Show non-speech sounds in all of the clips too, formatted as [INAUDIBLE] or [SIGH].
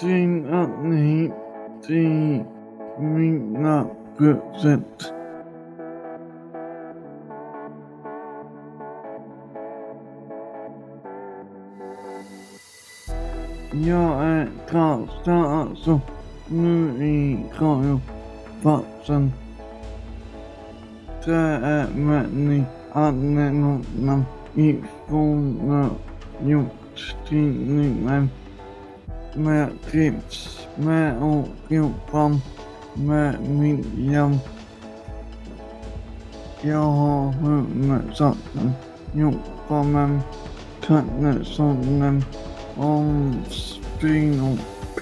dina att till mina present. Jag är Karlstad alltså. Nu i radiofasen. Det är Benny ni ifrån gjort tidningen med tips med och jobba med miljön. Jag har huvudsakligen jobbat med Könnessonen om spring och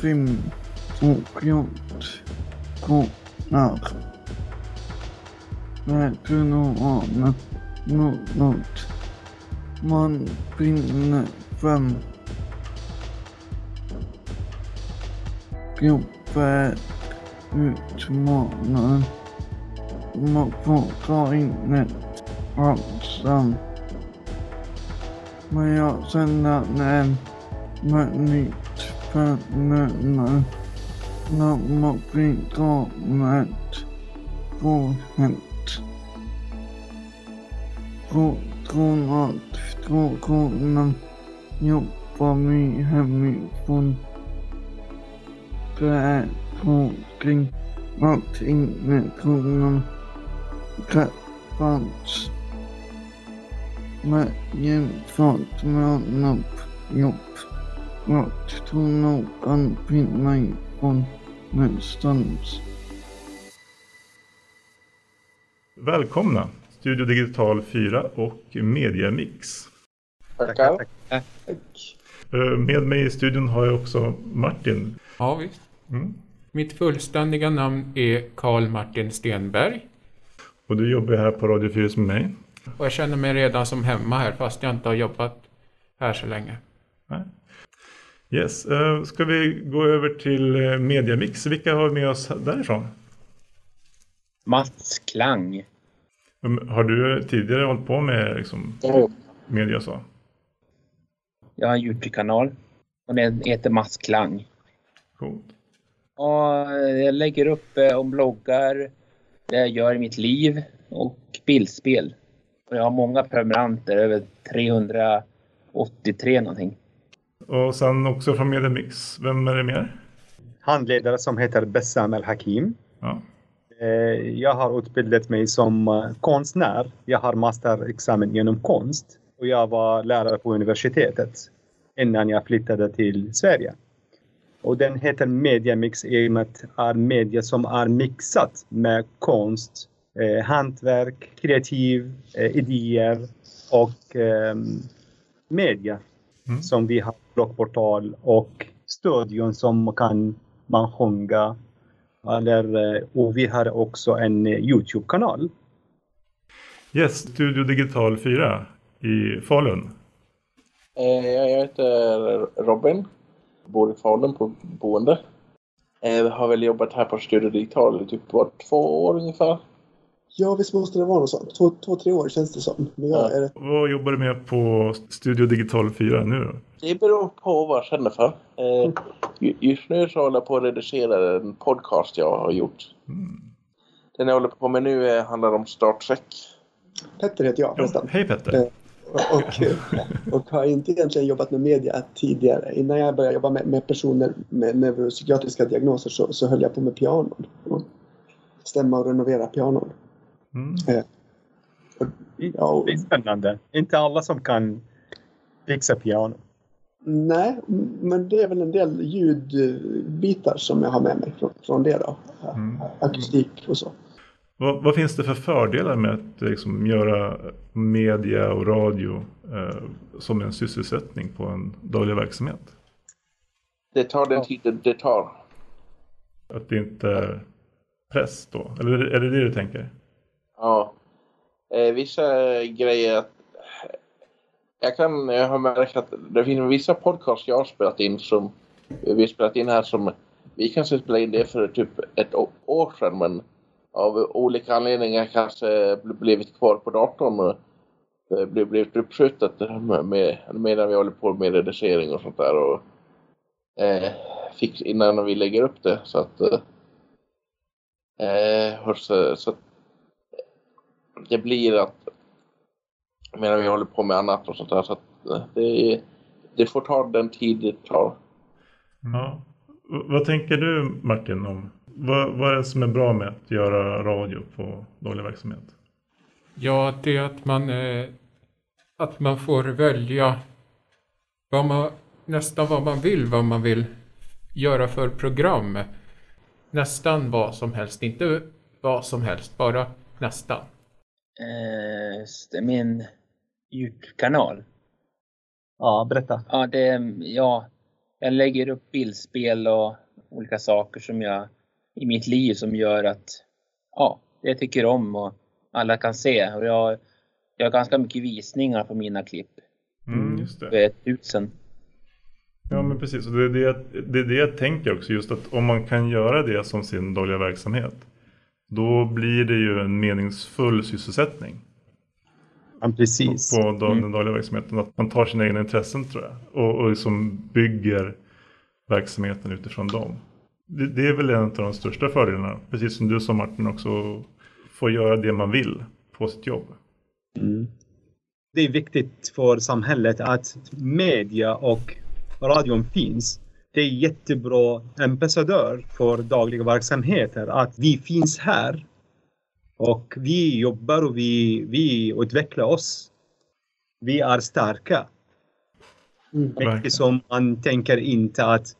film och gjort kopplar. Det kunde vara något man finner fram Jobbet utmanaren. Man får ta in ett ensam. Men jag känner när med nytt förnöjande. När man bidrar med påhänt. På grund av frågorna jobbar vi hemifrån det är omkring att ingentionen träffats med jämfört med annat jobb. Att tro någon finna ifrån någonstans. Välkomna! Studio Digital 4 och Mediamix. Tackar. Tack. Eh, Med mig i studion har jag också Martin. Ja, visst. Mm. Mitt fullständiga namn är Karl Martin Stenberg. Och du jobbar här på Radio 4 med mig. Och jag känner mig redan som hemma här fast jag inte har jobbat här så länge. Nej. Yes, eh, ska vi gå över till eh, Mediamix? Vilka har vi med oss därifrån? Mats Klang. Um, Har du tidigare hållit på med liksom, media så? Jag har en Youtube-kanal. Och den heter Mats Klang. Coolt. Och jag lägger upp eh, om bloggar, det jag gör i mitt liv och bildspel. Och jag har många prenumeranter, över 383 någonting. Och sen också från Mediamix, vem är det mer? handledare som heter Bessam El Hakim. Ja. Eh, Jag har utbildat mig som eh, konstnär. Jag har masterexamen genom konst och jag var lärare på universitetet innan jag flyttade till Sverige. Och den heter Mediamix i och med att det är media som är mixat med konst, eh, hantverk, kreativ, eh, idéer och eh, media. Mm. Som vi har bloggportal och studion som kan man sjunga. Eller, eh, och vi har också en eh, Youtube-kanal. Yes, Studio Digital 4 i Falun. Eh, Jag heter Robin. Bor i Falun på boende. Eh, Har väl jobbat här på Studio Digital i typ vad, två år ungefär. Ja, visst måste det vara något sånt. Två, två tre år känns det som. Men jag Ja. är Vad jobbar du med på Studio Digital 4 nu då? Det beror på vad jag känner för. Eh, ju- Just nu så håller jag på att redigera en podcast jag har gjort. Mm. Den jag håller på med nu eh, handlar om Star Trek. Petter heter jag Ja, nästan. hej Petter! Eh, Och, och, och har inte egentligen jobbat med media tidigare. Innan jag började jobba med, med personer med neuropsykiatriska diagnoser så, så höll jag på med pianon. Och stämma och renovera pianon. Mm. Ja, och, Det är spännande. Inte alla som kan fixa piano. nej, men det är väl en del ljudbitar som jag har med mig från, från det då. Mm. Akustik och så. Vad, vad finns det för fördelar med att liksom, göra media och radio eh, som en sysselsättning på en daglig verksamhet? Det tar den tiden det tar. Att det inte är press då? Eller är det det, du tänker? Ja. Eh, vissa grejer... Jag kan jag har märkt att det finns vissa podcasts jag har spelat in som vi har spelat in här som vi kanske spelade in det för typ ett år sedan men av olika anledningar kanske blivit kvar på datorn och eh, blivit, uppskjutet med, medan vi håller på med redigering och sånt där. Och eh, fix innan vi lägger upp det. Så att, eh, eh så, så att det blir att medan vi håller på med annat och sånt där. Så att eh, det, det får ta den tid det tar. Ja. Vad tänker du Martin om vad, vad är det som är bra med att göra radio på dålig verksamhet? Ja, det är att man, eh, att man får välja vad man, nästan vad man vill, vad man vill göra för program. Nästan vad som helst, inte vad som helst, bara nästan. Eh, det är min Youtube-kanal. Ja, berätta. Ja, det, ja, jag lägger upp bildspel och olika saker som jag i mitt liv som gör att ja, det jag tycker om och alla kan se. Och jag, jag har ganska mycket visningar på mina klipp. Mm, just det. Över tusen. Ja men precis, och det är det, jag- det är det jag tänker också just att om man kan göra det som sin dagliga verksamhet då blir det ju en meningsfull sysselsättning Ja, precis. på dag- den dagliga verksamheten. Att man tar sina egna intressen tror jag och, och liksom bygger verksamheten utifrån dem. Det, det är väl en av de största fördelarna, precis som du sa Martin också, få göra det man vill på sitt jobb. Mm. Det är viktigt för samhället att media och radion finns. Det är jättebra ambassadör för dagliga verksamheter att vi finns här och vi jobbar och vi, vi utvecklar oss. Vi är starka. Verkligen. Mycket som man tänker inte att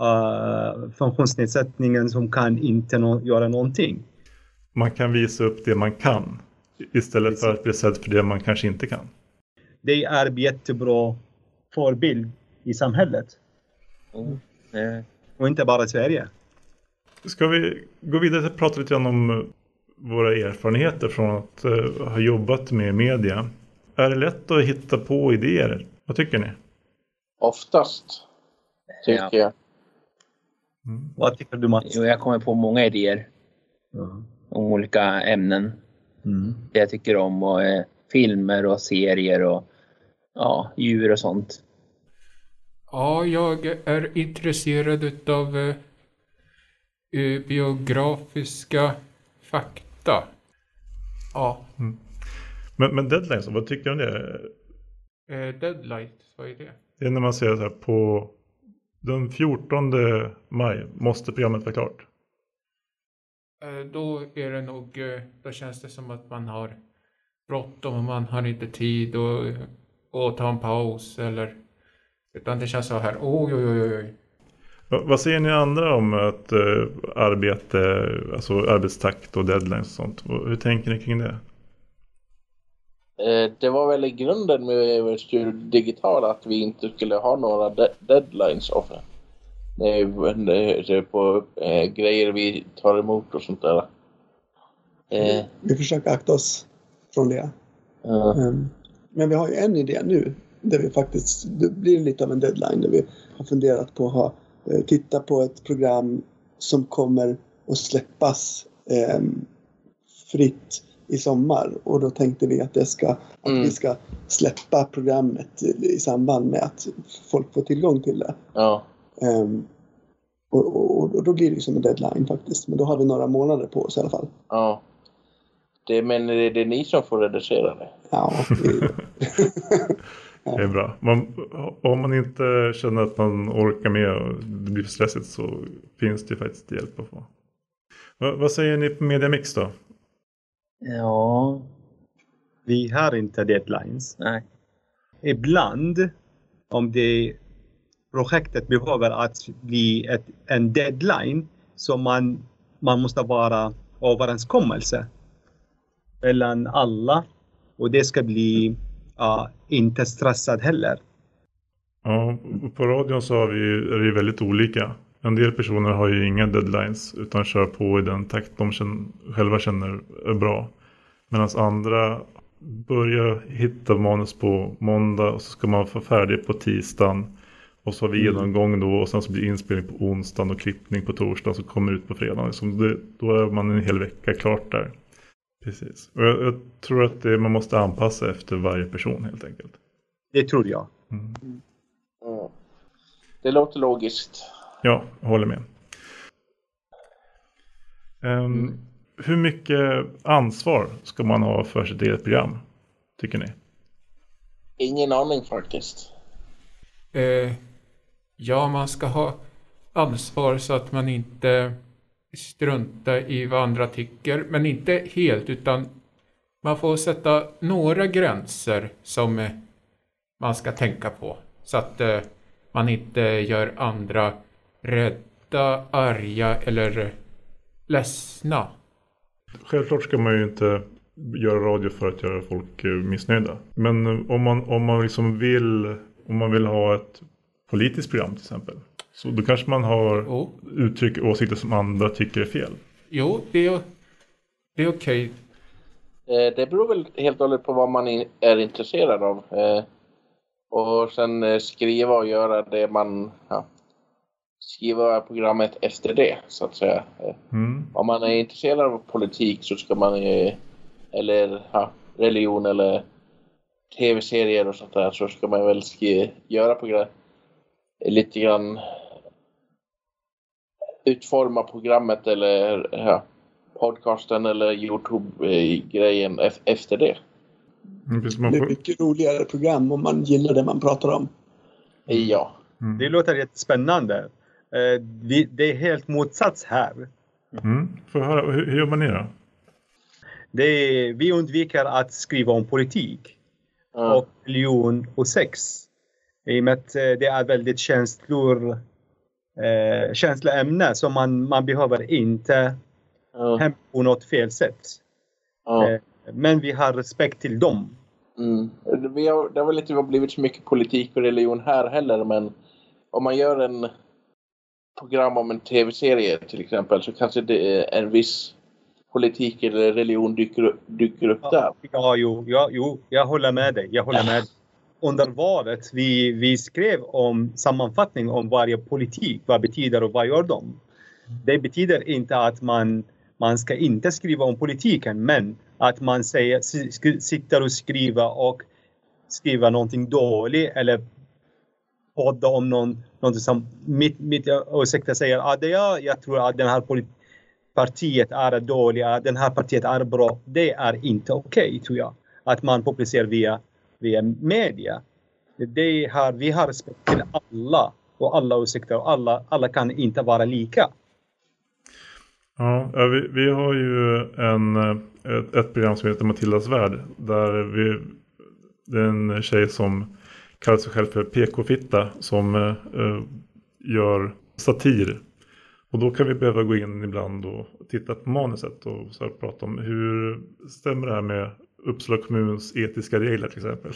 uh, funktionsnedsättningen som kan inte nå- göra någonting. Man kan visa upp det man kan istället för att bli sedd för det man kanske inte kan. Det är jättebra förebild i samhället. Oh, eh, Och inte bara i Sverige. Ska vi gå vidare och prata lite grann om eh, våra erfarenheter från att eh, ha jobbat med media. Är det lätt att hitta på idéer? Vad tycker ni? Oftast, tycker Ja. jag. Vad tycker du Mats? jo, jag kommer på många idéer om olika ämnen. Mm. Det jag tycker om och eh, filmer och serier och ja, djur och sånt. Ja, jag är intresserad utav eh, eh, biografiska fakta. Ja, Men, men deadlines, vad tycker du om det? eh, Deadlight, vad är det? Det är när man säger så här på den 14 maj måste programmet vara klart. Eh, Då är det nog, eh, då känns det som att man har bråttom och man har inte tid att, ta en paus eller utan det känns så här, oj oj oj oj. Va- Vad säger ni andra om att eh, arbete, alltså arbetstakt och deadlines och sånt? Hur tänker ni kring det? Eh, Det var väl i grunden med Studio Digital att vi inte skulle ha några de- deadlines of på eh, grejer vi tar emot och sånt där. Eh, Vi försöker akta oss från det. Ehm, Men vi har ju en idé nu där vi faktiskt, det blir lite av en deadline där vi har funderat på att ha, titta på ett program som kommer att släppas ehm, fritt i sommar och då tänkte vi att det ska, att Mm. vi ska släppa programmet i, samband med att folk får tillgång till det. ja. Ehm, och, och, och då blir det ju som en deadline faktiskt. Men då har vi några månader på oss i alla fall. Ja. Det, men det, det är ni som får redigera det. Ja, [LAUGHS] det, Det är bra. Man, om man inte känner att man orkar med och det blir för stressigt så finns det faktiskt hjälp att få. Va, vad säger ni på Mediamix då? Ja, Vi har inte deadlines. nej. Ibland, om det projektet behöver att bli ett, en deadline, så man, man måste vara överenskommelse mellan alla och det ska bli ja, inte stressad heller. Ja, på radion så har vi, är det väldigt olika. En del personer har ju inga deadlines utan kör på i den takt de känner, själva känner är bra. Medan andra börjar hitta manus på måndag och så ska man vara färdig på tisdagen. Och så har vi genomgång då och sen så blir inspelning på onsdagen och klippning på torsdagen som kommer ut på fredagen. Liksom det, då är man en hel vecka klart där. Precis. Och jag, jag tror att det, man måste anpassa efter varje person helt enkelt. Det tror jag. Mm. det låter logiskt. Ja, jag håller med. Um, hur mycket ansvar ska man ha för sitt eget program? Tycker ni? Ingen aning faktiskt. Eh, ja, man ska ha ansvar så att man inte struntar i vad andra tycker, men inte helt, utan man får sätta några gränser som eh, man ska tänka på. Så att eh, man inte gör andra rädda, arga eller ledsna. Självklart ska man ju inte göra radio för att göra folk eh, missnöjda. Men eh, om man, om man liksom vill, om man vill ha ett politiskt program till exempel. Så då kanske man har Jo, uttryck åsikter som andra tycker är fel. jo det är, det är okej. Eh, Det beror väl helt och hållet på vad man är intresserad av. Eh, Och sen eh, skriva och göra det man... Ja, skriva programmet efter det, så att säga. Mm. Om man är intresserad av politik så ska man... eh, Eller ja, religion eller tv-serier och sånt där så ska man väl skri- göra program lite grann utforma programmet eller ja, podcasten eller Youtube-grejen ef- efter det. Mm, Det är mycket roligare program om man gillar det man pratar om. Ja. mm. Det låter jättespännande. Eh, vi, det är helt motsats här. Mm. Får jag höra, hur, hur jobbar ni då? Det är, vi undviker att skriva om politik Ja. och religion och sex. I och med att eh, det är väldigt känslor, eh, känsliga ämnen som man, man behöver inte Ja. hem på något fel sätt. Ja. Eh, Men vi har respekt till dem. Mm. Vi har, det har väl inte blivit så mycket politik och religion här heller, men om man gör en program om en tv-serie till exempel så kanske det är en viss politik eller religion dyker, upp- dyker upp där. Ja, jo, ja, jo, jag håller med dig. Jag håller med dig. Under valet vi, vi skrev om sammanfattning om varje politik, vad betyder och vad gör de? Det betyder inte att man, man ska inte skriva om politiken, men att man säger, sitter och skriver och skriver någonting dåligt eller podda om någon, någonting som mitt, mitt åsikter säger att ah, jag tror att den här partiet är dåliga, den här partiet är bra. Det är inte okej tror jag. Att man publicerar via, via media. Det här, vi har respekt till alla och alla åsikter och alla, alla kan inte vara lika. Ja, vi, vi har ju en, ett, ett program som heter Matildas värld. Där vi, det är en tjej som kallar sig själv för PK-fitta som eh, eh, gör satir. Och då kan vi behöva gå in ibland och titta på manuset och så här prata om hur stämmer det här med Uppsala kommuns etiska regler till exempel.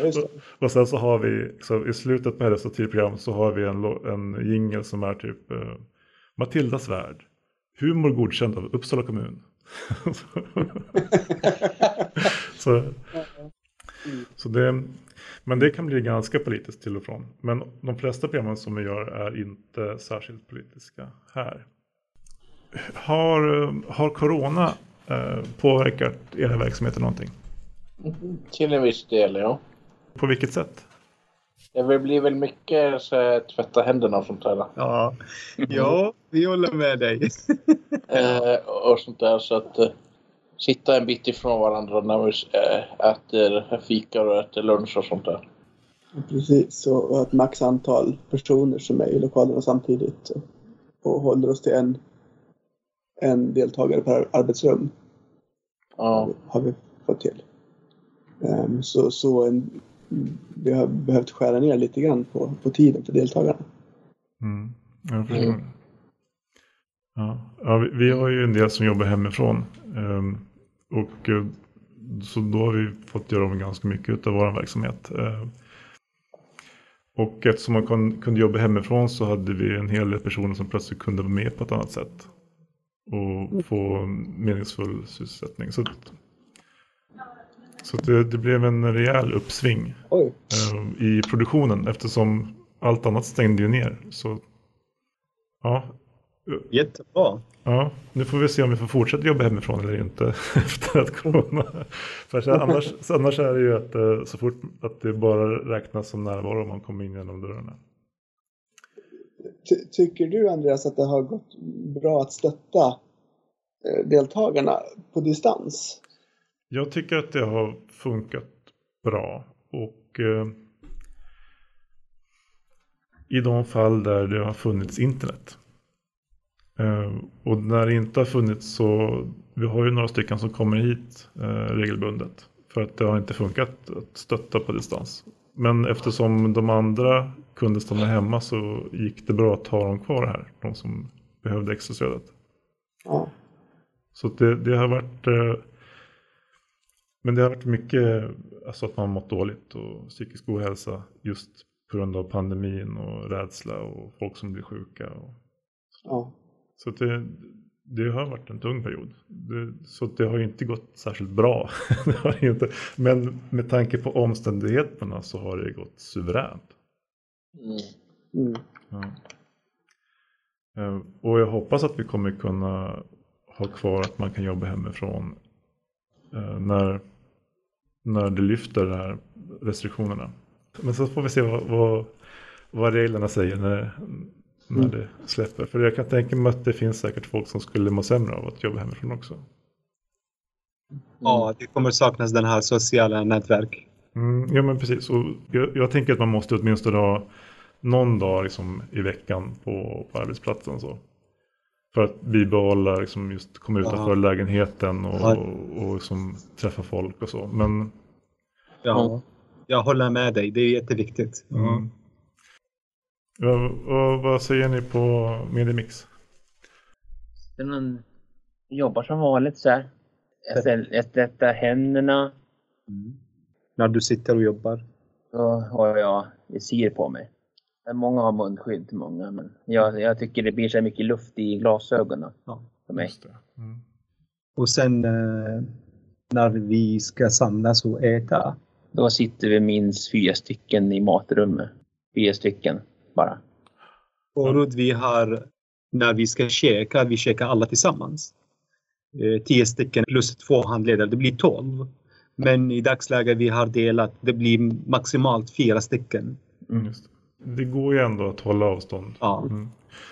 Ja, [LAUGHS] och sen så har vi, så i slutet på hennes satirprogram så har vi en, en jingel som är typ eh, Matildas värld. Humor godkänd av Uppsala kommun. [LAUGHS] så, [LAUGHS] så det, men det kan bli ganska politiskt till och från. Men de flesta programmen som vi gör är inte särskilt politiska här. Har, har corona eh, påverkat era verksamheter någonting? Till en viss del, ja. På vilket sätt? Det blir väl mycket så här, tvätta händerna och sånt där. Ja, ja vi håller med dig. Eh, och sånt där så att eh, sitta en bit ifrån varandra när vi eh, äter fikar och äter lunch och sånt där. Precis, och ett max antal personer som är i lokalerna samtidigt. Och, håller oss till en, en deltagare per arbetsrum. Ja. har vi fått till. Ehm, så så en, vi har behövt skära ner lite grann på, på tiden för deltagarna. Mm, jag förstår. Mm. Ja, ja vi, vi har ju en del som jobbar hemifrån. ehm, och eh, så då har vi fått göra om ganska mycket av vår verksamhet. Eh, och eftersom man kon, kunde jobba hemifrån så hade vi en hel del personer som plötsligt kunde vara med på ett annat sätt. Och få meningsfull sysselsättning. Så, så det, det blev en rejäl uppsving eh, i produktionen eftersom allt annat stängde ju ner. Så ja, Jättebra. ja, nu får vi se om vi får fortsätta jobba hemifrån eller inte [LAUGHS] efter att corona. För så annars, så annars är det ju att eh, så fort att det bara räknas som närvaro om man kommer in genom dörrarna. Ty- tycker du Andreas att det har gått bra att stötta eh, deltagarna på distans? Jag tycker att det har funkat bra. Och eh, i de fall där det har funnits internet. Eh, och när det inte har funnits så, vi har ju några stycken som kommer hit eh, regelbundet. För att det har inte funkat att stötta på distans. Men eftersom de andra kunde stanna hemma så gick det bra att ha dem kvar här. De som behövde extra stödet. Ja. Så det, det har varit eh, Men det har varit mycket alltså att man mått dåligt och psykisk ohälsa just på grund av pandemin och rädsla och folk som blir sjuka. Och, ja. Så det, det har varit en tung period. Det, så det har ju inte gått särskilt bra. [LAUGHS] det har inte. Men med tanke på omständigheterna så har det gått suveränt. Mm. Mm. Ja. Eh, Och jag hoppas att vi kommer kunna ha kvar att man kan jobba hemifrån eh, när, när det lyfter de här restriktionerna. Men så får vi se vad, vad, vad reglerna säger när, när Mm. det släpper. För jag kan tänka mig att det finns säkert folk som skulle må sämre av att jobba hemifrån också. Ja, det kommer saknas den här sociala nätverk. Mm, ja men precis. Och jag, jag tänker att man måste åtminstone ha någon dag liksom, i veckan på, på arbetsplatsen. Så. För att bibehålla, liksom, just komma utanför Ja. lägenheten och, Ja. och, och liksom, träffa folk och så. Men Ja, jag håller med dig. Det är jätteviktigt. mm. Vad, vad säger ni på Medimix? Den man jobbar som vanligt så här. Jag tvättar händerna. När du sitter och jobbar. Då har jag visir på mig. Många har munskydd många men jag, jag tycker det blir så mycket luft i glasögonen Ja. för mig. Just det. Mm. Och sen eh, när vi ska samlas och äta. Då sitter vi minst fyra stycken i matrummet. Fyra stycken bara. Förut vi har, när vi ska käka, vi käkar alla tillsammans. Eh, tio stycken plus två handledare, det blir tolv. Men i dagsläget vi har delat, det blir maximalt fyra stycken. Mm. Just det. går ju ändå att hålla avstånd. Ja. Mm.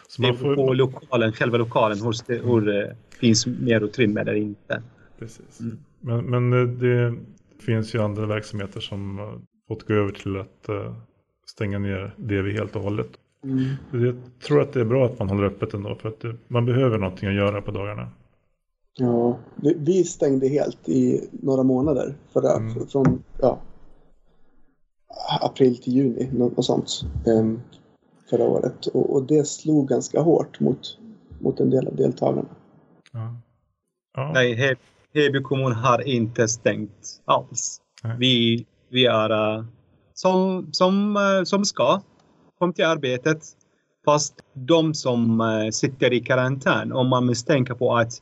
Så Det man är på får, lokalen, själva lokalen, hur, det, hur det finns mer utrymme eller inte. Precis. Mm. Men, men eh, det finns ju andra verksamheter som fått gå över till att eh, stänga ner DV helt och hållet. Mm. Jag tror att det är bra att man håller öppet ändå för att det, man behöver någonting att göra på dagarna. Ja, vi, vi stängde helt i några månader förra, Mm. från ja, april till juni nå- och sånt em, förra året. Och, och det slog ganska hårt mot, mot en del av deltagarna. Ja. Ja. Nej, He- Heby kommun har inte stängt alls. Nej. Vi, vi är eh, som, som, eh, som ska. Kom till arbetet. Fast de som eh, sitter i karantän, om man misstänker på att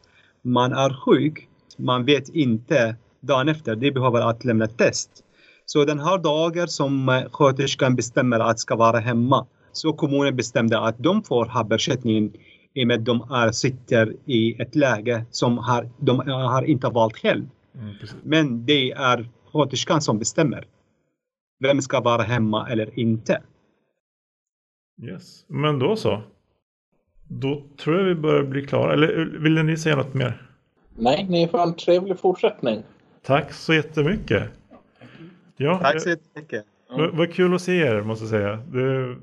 man är sjuk, man vet inte dagen efter, de behöver att lämna test. Så den här dagen som eh, sköterskan bestämmer att ska vara hemma, så kommunen bestämde att de får ha ersättningen i och med att de är, sitter i ett läge som har, de har inte valt själv. Mm. Men det är sköterskan som bestämmer. Vem ska vara hemma eller inte. Yes. Men då så. Då tror jag vi börjar bli klara. Eller ville ni säga något mer? Nej, ni får en trevlig fortsättning. Tack så jättemycket. Ja, Tack så jättemycket. Vad, vad kul att se er måste jag säga. Det,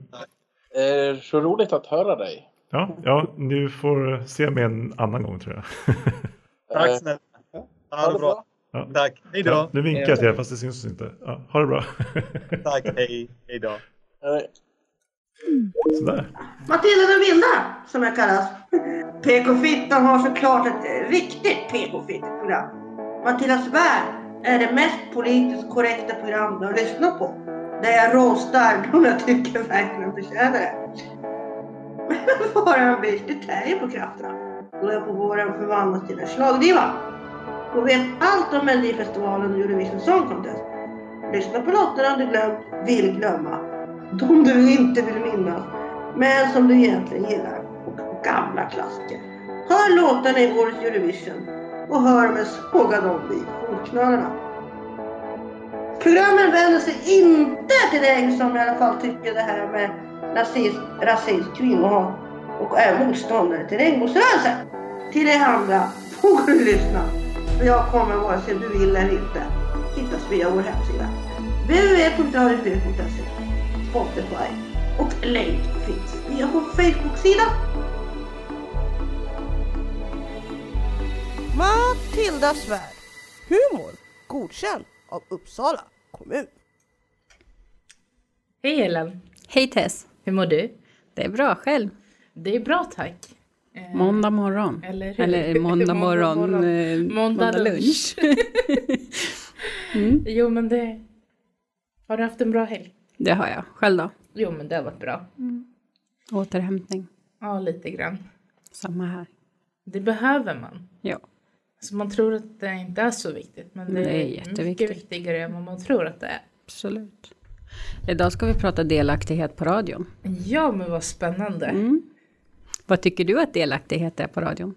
Eh, så roligt att höra dig. ja, ja, ni får se mig en annan gång tror jag. [LAUGHS] Tack Eh, snälla. Ha det bra. Ja. Tack. Hej då. Ja, nu vinkar jag till er fast det syns inte. Ja, ha det bra. [LAUGHS] Tack. Hej. Hej då. Sådär. Matilda den vilda, som jag kallas. PK-fittan har såklart ett riktigt PK-fitt-program. Matildas värld är det mest politiskt korrekta program du har lyssnat på. Där jag roastar de jag tycker verkligen förtjänar det. Men bara en viss detalj på krafterna. Då jag på våren förvandlas till en slagdiva. Och vet allt om Melodifestivalen och Eurovision Song Contest. Lyssna på låtarna du glömt, vill glömma. De du inte vill minnas, men som du egentligen gillar. Och gamla klassiker. Hör låtarna i årets Eurovision och hör mig såga dem vid fotknölarna. Programmen vänder sig inte till dig som i alla fall tycker det här med nazism, rasism, kvinnohat och är motståndare till regnbågsrörelsen. Till er andra får du lyssna. För jag kommer vare sig du vill eller inte hittas via vår hemsida www.radiofyr.se Spotify och länk finns via vår Facebook-sida. Matildas värld. Humor godkänd av Uppsala kommun. Hej Ellen! Hej Tess! Hur mår du? Det är bra själv. Det är bra tack. Eh, Måndag morgon. Eller? Eller [LAUGHS] måndag morgon, morgon. eh, Måndag lunch. [LAUGHS] mm, Jo men det... Har du haft en bra helg? det har jag. Själv då? Jo men det har varit bra. Återhämtning. Ja, lite grann. Samma här. Det behöver man. Ja. Alltså man tror att det inte är så viktigt men det, Det är är mycket jätteviktigt. viktigare än vad man tror att det är. Absolut. Idag ska vi prata delaktighet på radion. Ja men vad spännande. Mm. Vad tycker du att delaktighet är på radion?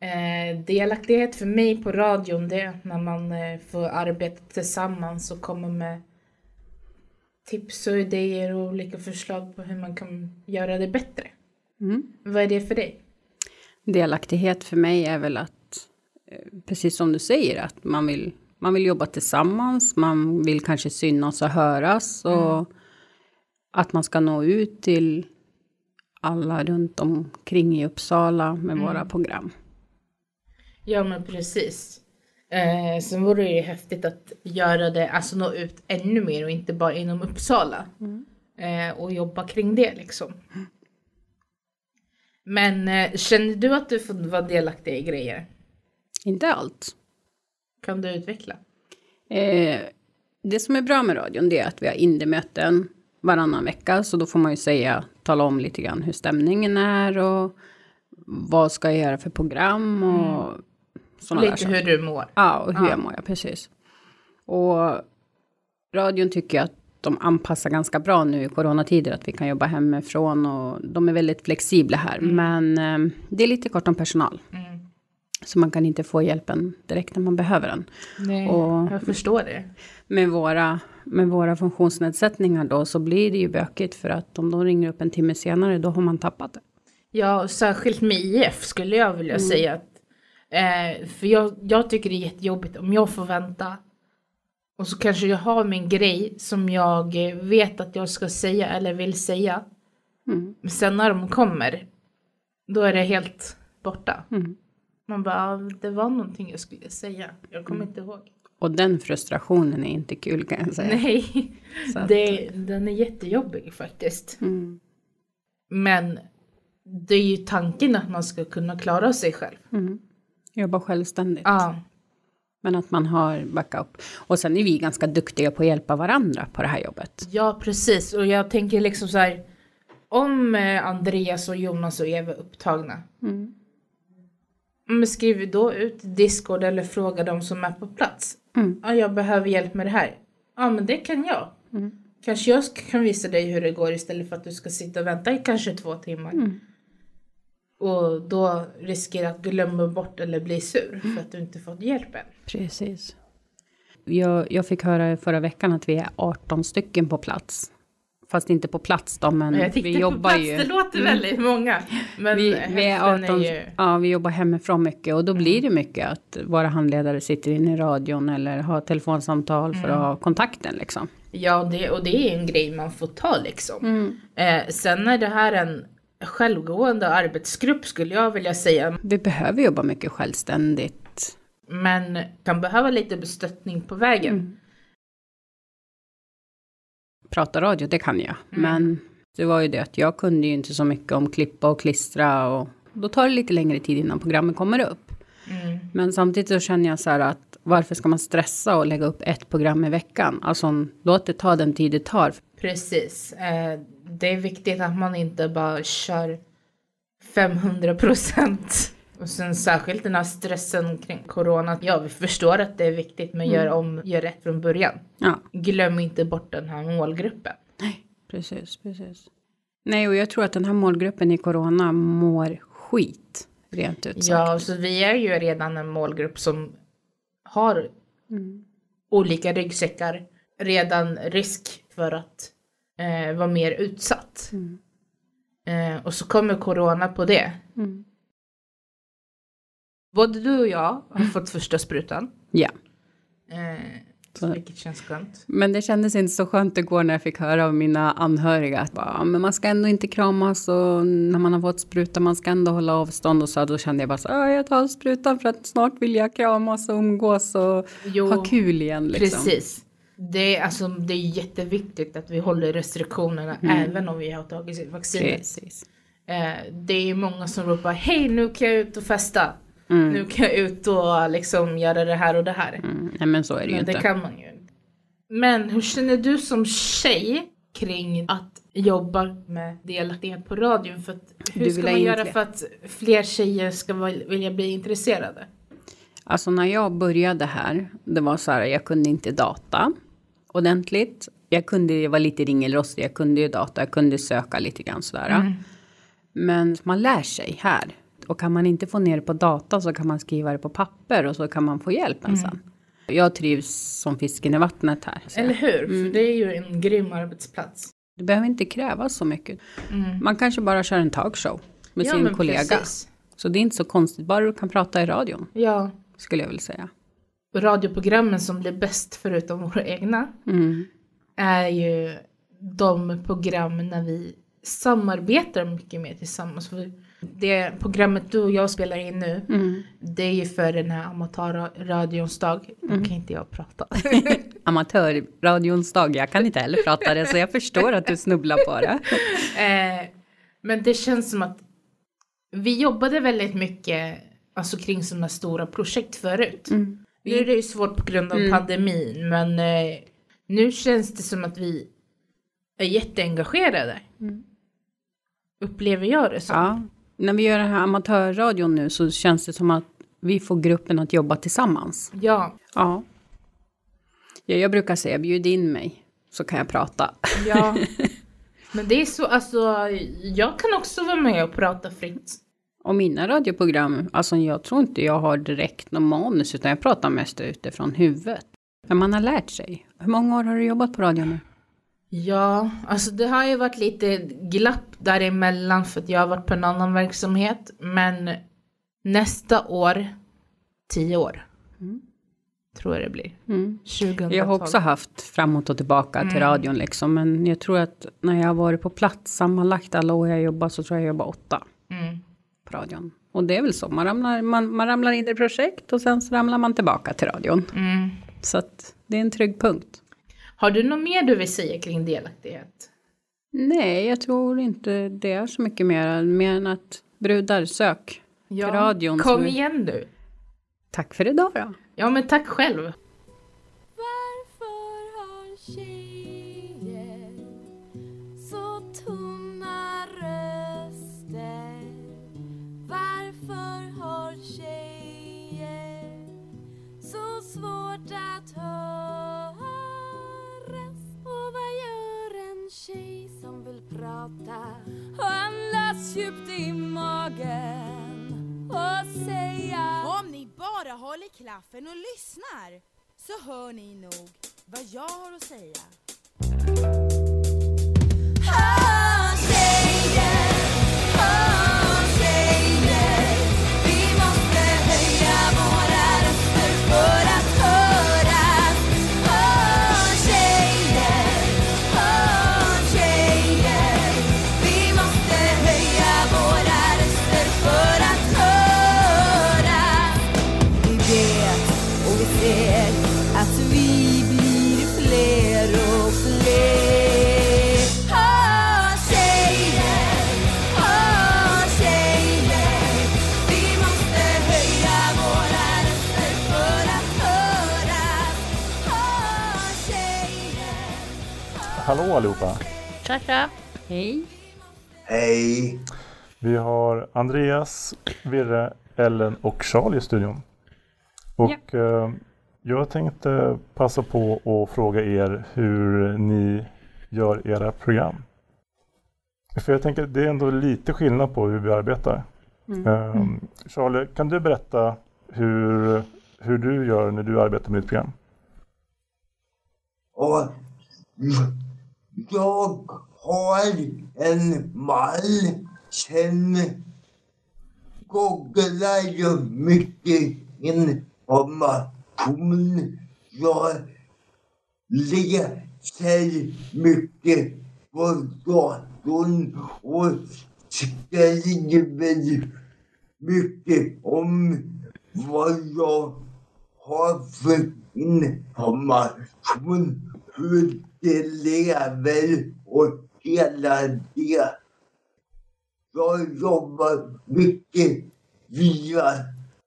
Eh, delaktighet för mig på radion det är när man eh, får arbeta tillsammans och komma med tips och idéer och olika förslag på hur man kan göra det bättre. Mm. Vad är det för dig? Delaktighet för mig är väl att, eh, precis som du säger, att man vill, man vill jobba tillsammans, man vill kanske synas och höras och att man ska nå ut till alla runt omkring i Uppsala med våra program. Ja men precis. Eh, sen vore det ju häftigt att göra det, alltså nå ut ännu mer och inte bara inom Uppsala. Eh, och jobba kring det liksom. Men eh, känner du att du får vara delaktig i grejer? Inte allt. Kan du utveckla? Eh, det som är bra med radion det är att vi har indie-möten varannan vecka. Så då får man ju säga, tala om lite grann hur stämningen är och vad ska jag göra för program och sådana där Lite saker. hur du mår. Ja, och hur Ja. jag mår, ja, precis. Och radion tycker jag att de anpassar ganska bra nu i coronatider, att vi kan jobba hemifrån och de är väldigt flexibla här. Men eh, det är lite kort om personal. Mm. Så man kan inte få hjälpen direkt när man behöver den. Nej, Och- jag förstår det. Med våra, med våra funktionsnedsättningar då så blir det ju bökigt för att om de ringer upp en timme senare då har man tappat det. Ja, särskilt med IF skulle jag vilja säga. Att, eh, för jag, jag tycker det är jättejobbigt om jag får vänta. Och så kanske jag har min grej som jag vet att jag ska säga eller vill säga. Mm. Men sen när de kommer, då är det helt borta. Mm. Man bara, "Ah, det var någonting jag skulle säga. Jag kommer inte ihåg. Och den frustrationen är inte kul kan jag säga. Nej, att- det, den är jättejobbig faktiskt. Mm. Men det är ju tanken att man ska kunna klara sig själv. Mm. Jobba självständigt. Ja. Men att man har backup. Och sen är vi ganska duktiga på att hjälpa varandra på det här jobbet. Ja, precis. Och jag tänker liksom så här. Om eh, Andreas och Jonas och Eva är upptagna. Mm. Men skriv då ut Discord eller fråga de som är på plats. Mm. Ja, jag behöver hjälp med det här. Ja, men det kan jag. Mm. Kanske jag kan visa dig hur det går istället för att du ska sitta och vänta i kanske två timmar. Mm. Och då riskerar att glömma bort eller bli sur för att du inte fått hjälpen. Precis. Jag, jag fick höra förra veckan att vi är 18 stycken på plats. Fast inte på plats då, men jag vi på jobbar plats, ju. det låter Mm. väldigt många. Men vi, vi är hälften 18, är ju... ja, vi jobbar hemifrån mycket och då blir det mycket att våra handledare sitter inne i radion eller har telefonsamtal för att ha kontakten liksom. Ja, det, och det är en grej man får ta liksom. Eh, sen är det här en självgående arbetsgrupp skulle jag vilja säga. Vi behöver jobba mycket självständigt. Men kan behöva lite bestöttning på vägen. Prata radio, det kan jag. Mm. Men det var ju det att jag kunde ju inte så mycket om klippa och klistra och då tar det lite längre tid innan programmet kommer upp. Mm. Men samtidigt så känner jag så här att varför ska man stressa och lägga upp ett program i veckan? Alltså låt det ta den tid det tar. Precis. Eh, det är viktigt att man inte bara kör 500 procent. Och sen särskilt den här stressen kring corona. Ja, vi förstår att det är viktigt men gör om, gör rätt från början. Ja, Glöm inte bort den här målgruppen. precis, precis. Nej, och jag tror att den här målgruppen i corona mår skit, rent ut sagt. Ja, så vi är ju redan en målgrupp som har Mm. olika ryggsäckar redan risk för att eh, vara mer utsatt. Mm. Eh, och så kommer corona på det. Mm. Både du och jag har fått första sprutan. Ja. Eh, Så- vilket känns skönt. Men det kändes inte så skönt igår när jag fick höra av mina anhöriga att bara, "Ja, men man ska ändå inte kramas och när man har fått spruta man ska ändå hålla avstånd och så då kände jag bara så "Ja, jag tar sprutan för att snart vill jag kramas och umgås och Jo, ha kul igen liksom. Precis. Det är, alltså, det är jätteviktigt att vi håller restriktionerna även om vi har tagit vaccinet. Precis. Eh, det är många som ropar hej nu kan jag ut och festa. Mm. Nu kan jag ut och liksom göra det här och det här. Mm. Nej men så är det ju Men inte. det kan man ju inte. Men hur känner du som tjej kring att jobba med delaktighet på radion? För att, hur Du ska man göra för att fler tjejer ska vilja bli intresserade? Alltså när jag började här, det var så här, jag kunde inte data ordentligt. Jag kunde, jag var lite ringelrostig, jag kunde ju data, jag kunde söka lite grann sådär. Mm. Men man lär sig här. Och kan man inte få ner det på data så kan man skriva det på papper och så kan man få hjälp Mm. sen. Jag trivs som fisken i vattnet här. Eller hur? För det är ju en grym arbetsplats. Det behöver inte krävas så mycket. Mm. Man kanske bara kör en talkshow med Ja, sin kollega. precis. Så det är inte så konstigt, bara du kan prata i radion, Ja, skulle jag vilja säga. radioprogrammen som blir bäst förutom våra egna Mm. är ju de program när vi samarbetar mycket mer tillsammans. För det programmet du och jag spelar in nu, Mm. det är ju för den här amatörradions dag. Nu Mm. kan inte jag prata. [LAUGHS] Amatörradions dag, jag kan inte heller prata det så jag förstår att du snubblar på det. [LAUGHS] eh, men det känns som att vi jobbade väldigt mycket alltså, kring sådana stora projekt förut. Mm. Nu är det ju svårt på grund av Mm. pandemin, men eh, nu känns det som att vi är jätteengagerade. Mm. Upplever jag det som. Ja, när vi gör den här amatörradion nu så känns det som att vi får gruppen att jobba tillsammans. Ja, Ja. ja jag brukar säga bjud in mig så kan jag prata. ja. [LAUGHS] Men det är så, alltså, jag kan också vara med och prata fritt. Och mina radioprogram, alltså jag tror inte jag har direkt någon manus utan jag pratar mest utifrån huvudet. Men man har lärt sig. Hur många år har du jobbat på radio nu? Ja, alltså det har ju varit lite glapp däremellan för att jag har varit på en annan verksamhet. Men nästa år, tio år. Tror jag det blir. Mm. 2012. Jag har också haft framåt och tillbaka till Mm. radion liksom. Men jag tror att när jag har varit på plats sammanlagt alla år jag jobbat så tror jag jag jobbar åtta Mm. på radion. Och det är väl så, man ramlar, man, man ramlar in i projekt och sen så ramlar man tillbaka till radion. Mm. Så att det är en trygg punkt. Har du något mer du vill säga kring delaktighet? Nej, jag tror inte det är så mycket mer, mer än att brudar sök Ja, radion. Kom igen du. Tack för idag då. Ja, men tack själv. Klaffen och lyssnar så hör ni nog vad jag har att säga. Hallå allihopa! Tja, tja. Hej. Hej! Vi har Andreas, Virre, Ellen och Charlie i studion. Och eh, jag tänkte passa på att fråga er hur ni gör era program. För jag tänker det är ändå lite skillnad på hur vi arbetar. Mm. Eh, Charlie, kan du berätta hur, hur du gör när du arbetar med ditt program? Och jag har en mall. Sen googlar jag mycket information. Jag läser mycket på datorn och skriver mycket om vad jag har för information, hur det lever och hela det. Jag jobbar mycket via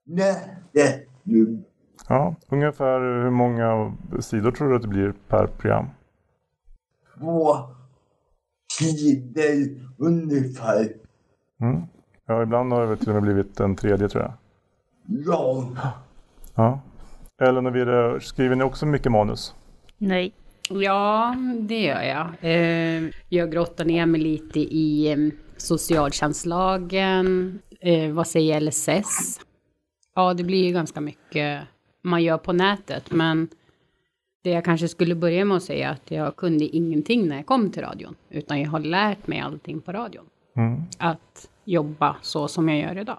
nätet nu. Ja, ungefär hur många sidor tror du att det blir per program? Två sidor ungefär. Mm. Ja, ibland har det till och med blivit en tredje tror jag. Ja. Ja. Ellen och Virre, skriver ni också mycket manus? Nej. Ja, det gör jag. Eh, jag grottar ner mig lite i eh, socialtjänstlagen, eh, vad säger LSS? Ja, det blir ju ganska mycket man gör på nätet, men det jag kanske skulle börja med att säga är att jag kunde ingenting när jag kom till radion, utan jag har lärt mig allting på radion. Mm. Att jobba så som jag gör idag.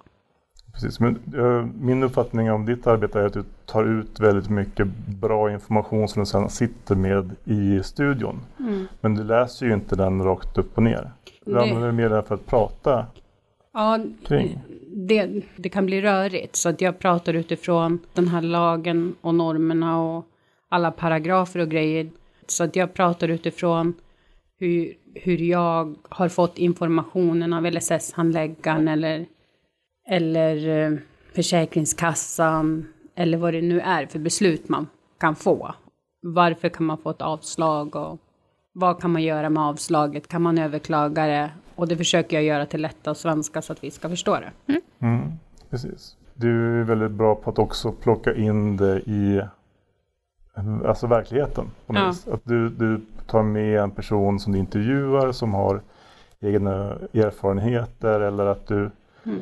Precis, men eh, min uppfattning om ditt arbete är att du tar ut väldigt mycket bra information som du sedan sitter med i studion. Mm. Men du läser ju inte den rakt upp och ner. Du Det- använder mer den för att prata Ja, kring. det, det kan bli rörigt. Så att jag pratar utifrån den här lagen och normerna och alla paragrafer och grejer. Så att jag pratar utifrån hur, hur jag har fått informationen av LSS-handläggaren eller, eller eh, Försäkringskassan eller vad det nu är för beslut man kan få. Varför kan man få ett avslag och vad kan man göra med avslaget? Kan man överklaga det? Och det försöker jag göra till lätta och svenska så att vi ska förstå det. Mm, precis. Du är väldigt bra på att också plocka in det i alltså verkligheten. På något Ja. vis. Att du, du tar med en person som du intervjuar som har egna erfarenheter eller att du Mm.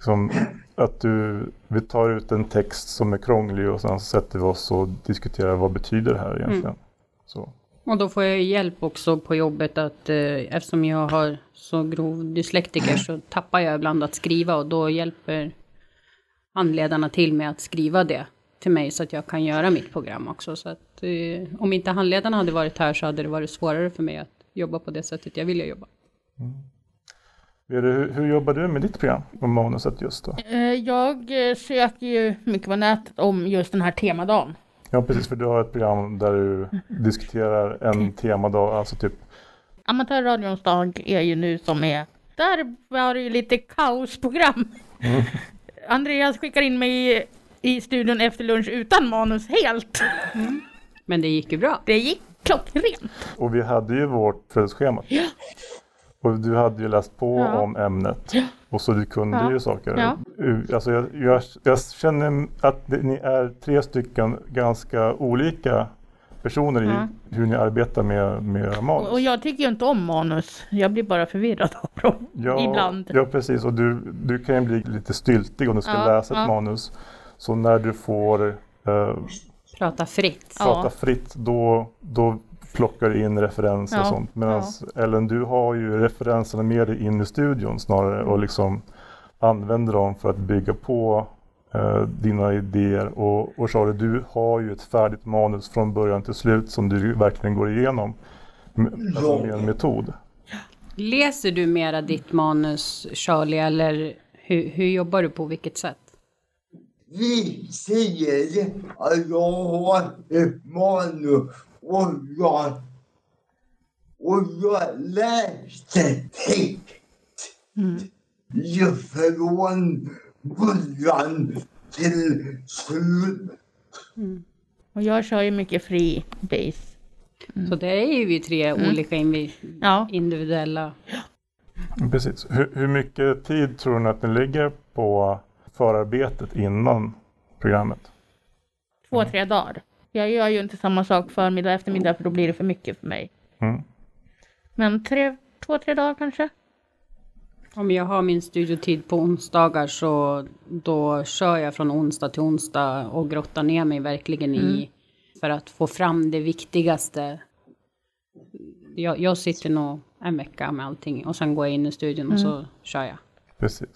Liksom, att du, vi tar ut en text som är krånglig och sen sätter vi oss och diskuterar vad betyder det här egentligen. Mm. Så. Och då får jag hjälp också på jobbet att eh, eftersom jag har så grov dyslektiker så tappar jag ibland att skriva och då hjälper handledarna till med att skriva det till mig så att jag kan göra mitt program också. Så att eh, om inte handledarna hade varit här så hade det varit svårare för mig att jobba på det sättet jag vill jobba. Hur, hur jobbar du med ditt program och manuset just då? Eh, Jag eh, söker ju mycket på nätet om just den här temadagen. Ja precis, för du har ett program där du diskuterar en temadag, alltså typ Amatörradions dag är ju nu som är... Där var det ju lite kaosprogram. Mm. [LAUGHS] Andreas skickar in mig i, i studion efter lunch utan manus helt. Men det gick ju bra. Det gick klockrent. Och vi hade ju vårt födelseschema. Ja. Och du hade ju läst på Ja. om ämnet. Och så du kunde Ja. ju saker. Ja. Alltså jag, jag, jag känner att det, ni är tre stycken ganska olika personer Ja. i hur ni arbetar med, med manus. Och, jag tycker ju inte om manus. Jag blir bara förvirrad av dem. Ja, Ibland. Ja, precis. Och du, du kan ju bli lite styltig om du ska Ja, läsa ett ja. manus. Så när du får eh, Prata fritt. prata fritt, då, då plockar du in referenser och Ja, sånt. Medan Ellen, du har ju referenserna med dig in i studion snarare och liksom använder dem för att bygga på eh, dina idéer. Och, och Charlie, du har ju ett färdigt manus från början till slut som du verkligen går igenom med, alltså med en metod. Läser du mera ditt manus Charlie eller hur, hur jobbar du på vilket sätt? Vi säger att jag har ett manus och jag, och jag läste text ju från början till slut. Och jag kör ju mycket fri base. Så det är ju vi tre Mm. olika invi- Ja. individuella. Precis. Hur, hur mycket tid tror ni att ni lägger på förarbetet innan programmet? Två, tre dagar. Jag gör ju inte samma sak förmiddag och eftermiddag för då blir det för mycket för mig. Mm. Men tre, två, tre dagar kanske? Om jag har min studiotid på onsdagar så då kör jag från onsdag till onsdag och grottar ner mig verkligen i för att få fram det viktigaste. Jag, jag sitter nog en vecka med allting och sen går jag in i studion och Mm. så kör jag. Precis.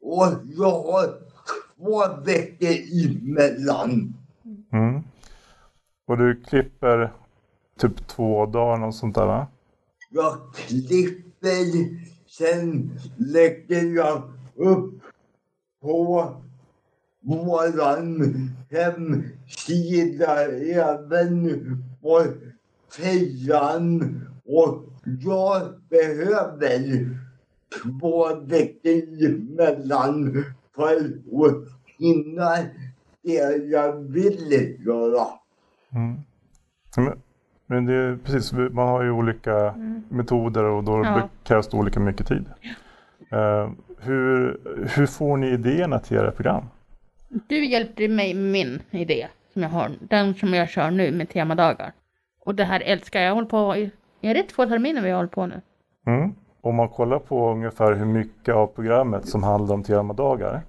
Och jag har två veckor emellan. Mm. Och du klipper typ två dagar och sånt där va? Jag klipper, sen lägger jag upp på våran hemsida även på fejan och jag behöver två veckor emellan för att hinna det jag vill göra. Mm. Men, men det är precis, man har ju olika metoder och då Ja. krävs det olika mycket tid. Eh, hur, hur får ni idéerna till era program? Du hjälpte mig med min idé som jag har, den som jag kör nu med temadagar. Och det här älskar jag. Jag håller på, i- är det två terminer vi hållit på nu? Mm. Om man kollar på ungefär hur mycket av programmet som handlar om temadagar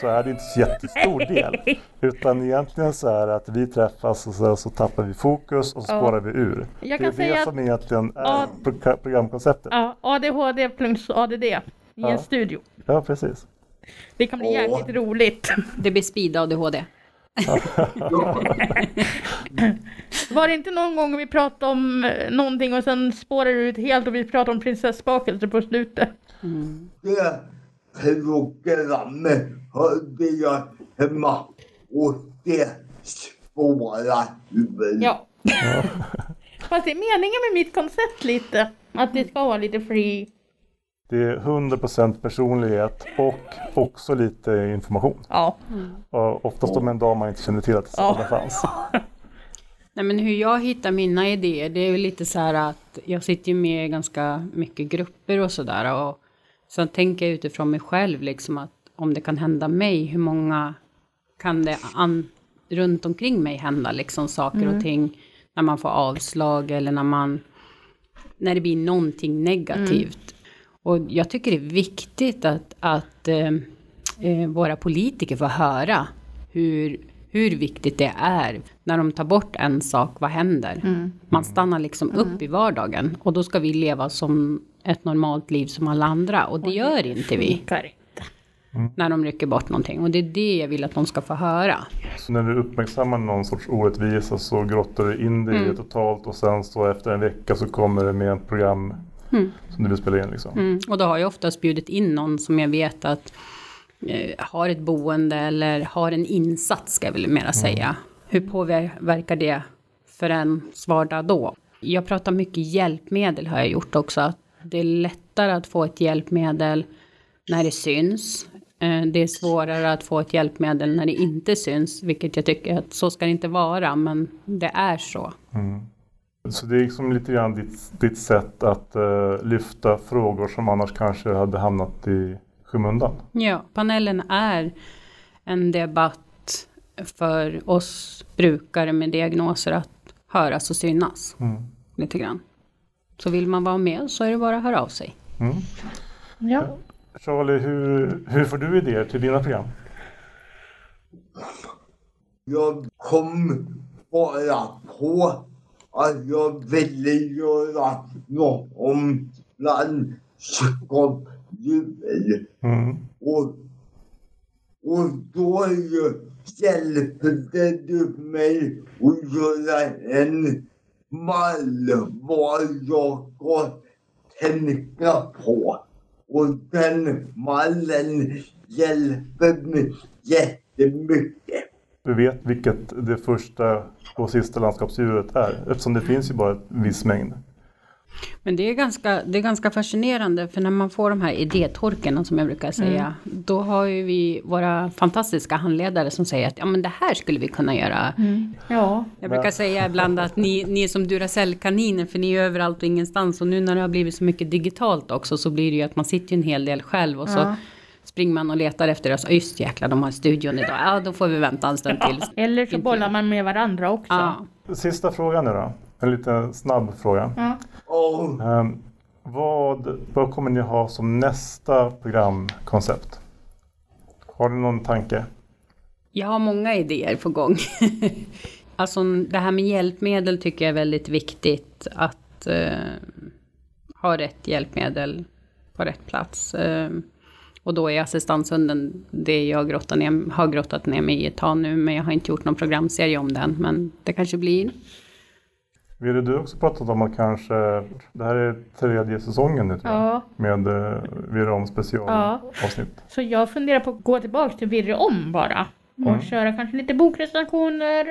så är det inte så jättestor del. Utan egentligen så är det att vi träffas och så, så tappar vi fokus och så Ja. spårar vi ur. Jag det kan är säga det att- som egentligen är Ja. pro- programkonceptet. Ja, ADHD plus ADD i Ja. en studio. Ja, precis. Det kan bli jäkligt roligt. Det blir speed ADHD. [LAUGHS] Var det inte någon gång vi pratade om eh, någonting och sen spårade det ut helt och vi pratade om prinsessbakelse på slutet? Det programmet hörde jag hemma och det spårar ur. Ja. [LAUGHS] Fast det är meningen med mitt koncept lite. Att det ska vara lite free. Det är 100% personlighet och också lite information. Ja. Och oftast om en dag man inte känner till att Ja. det fanns. [LAUGHS] Nej, men hur jag hittar mina idéer, det är ju lite så här att jag sitter ju med i ganska mycket grupper och sådär. Och så tänker jag utifrån mig själv, liksom att om det kan hända mig, hur många kan det an, runt omkring mig hända, liksom saker Mm. och ting. När man får avslag eller när man, när det blir någonting negativt. Och jag tycker det är viktigt att, att eh, eh, våra politiker får höra hur, hur viktigt det är. När de tar bort en sak, vad händer? Mm. Man stannar liksom upp i vardagen och då ska vi leva som ett normalt liv som alla andra och det gör inte vi. Funkar. När de rycker bort någonting och det är det jag vill att de ska få höra. Så när du uppmärksammar någon sorts orättvisa så grottar du in dig i Mm. det totalt och sen så efter en vecka så kommer det med ett program Mm. som du vill spela in liksom. Mm. Och då har jag oftast bjudit in någon som jag vet att har ett boende eller har en insats ska jag väl mera säga. Hur påverkar det för en vardag då? Jag pratar mycket hjälpmedel har jag gjort också. Det är lättare att få ett hjälpmedel när det syns. Eh, Det är svårare att få ett hjälpmedel när det inte syns, vilket jag tycker att så ska det inte vara, men det är så. Mm. Så det är liksom lite grann ditt, ditt sätt att eh, lyfta frågor som annars kanske hade hamnat i skymundan. Ja, panelen är en debatt för oss brukare med diagnoser att höras och synas Mm. lite grann. Så vill man vara med så är det bara att höra av sig. Mm. Ja. Charlie, hur, hur får du idéer till dina program? Jag kom bara på att jag ville göra något om landskapsdjur. Mm. Och, och då hjälpte du mig att göra en mall vad jag ska tänka på. Och den mallen hjälper mig jättemycket. Du vet vilket det första och sista landskapsdjuret är eftersom det finns ju bara en viss mängd. Men det är, ganska, det är ganska fascinerande för när man får de här idétorkerna som jag brukar säga. Då har ju vi våra fantastiska handledare som säger att ja men det här skulle vi kunna göra. Ja. Jag brukar säga ibland att ni, ni är som Duracell-kaniner för ni är överallt och ingenstans. Och nu när det har blivit så mycket digitalt också så blir det ju att man sitter ju en hel del själv och så Ja. springer man och letar efter oss. Just jäklar, de har studion idag. Ja, då får vi vänta en stund till. Eller så bollar man med varandra också. Ja. Sista frågan nu då. En liten snabb fråga. Ja. Ehm, vad, vad kommer ni ha som nästa programkoncept? Har du någon tanke? Jag har många idéer på gång. [LAUGHS] Alltså det här med hjälpmedel tycker jag är väldigt viktigt. Att eh, ha rätt hjälpmedel på rätt plats. Eh, och då är assistanshunden det jag grottar ner, har grottat ner mig i ett tag nu. Men jag har inte gjort någon programserie om den. Men det kanske blir. Ville du också pratat om att kanske, det här är tredje säsongen nu tror jag, Ja. med eh, Virre om specialavsnitt. Så jag funderar på att gå tillbaka till Virre om bara. Och Mm. köra kanske lite bokrecensioner.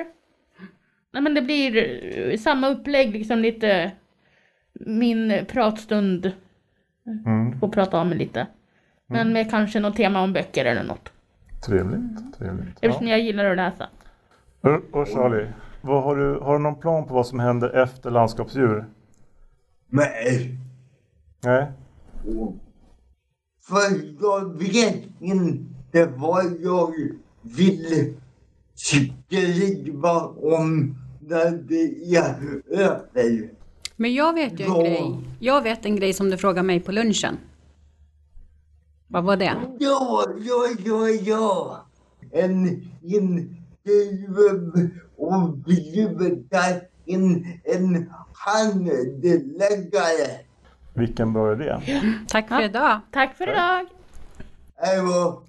Nej men det blir eh, samma upplägg, liksom lite min pratstund. Mm. Få prata om mig lite. Men med kanske något tema om böcker eller något. Trevligt, trevligt. Eftersom jag gillar att läsa. Och- Och Charlie, vad har, du, har du någon plan på vad som händer efter landskapsdjur? Nej. Nej? För jag vet inte vad jag vill skriva om när det är över. Men jag vet ju en Ja. grej. Jag vet en grej som du frågade mig på lunchen. Vad var det? Ja, ja, ja, ja. En intervju och bjuda in en handläggare. Vilken bra idé. Tack för idag. Tack för idag. Hej då.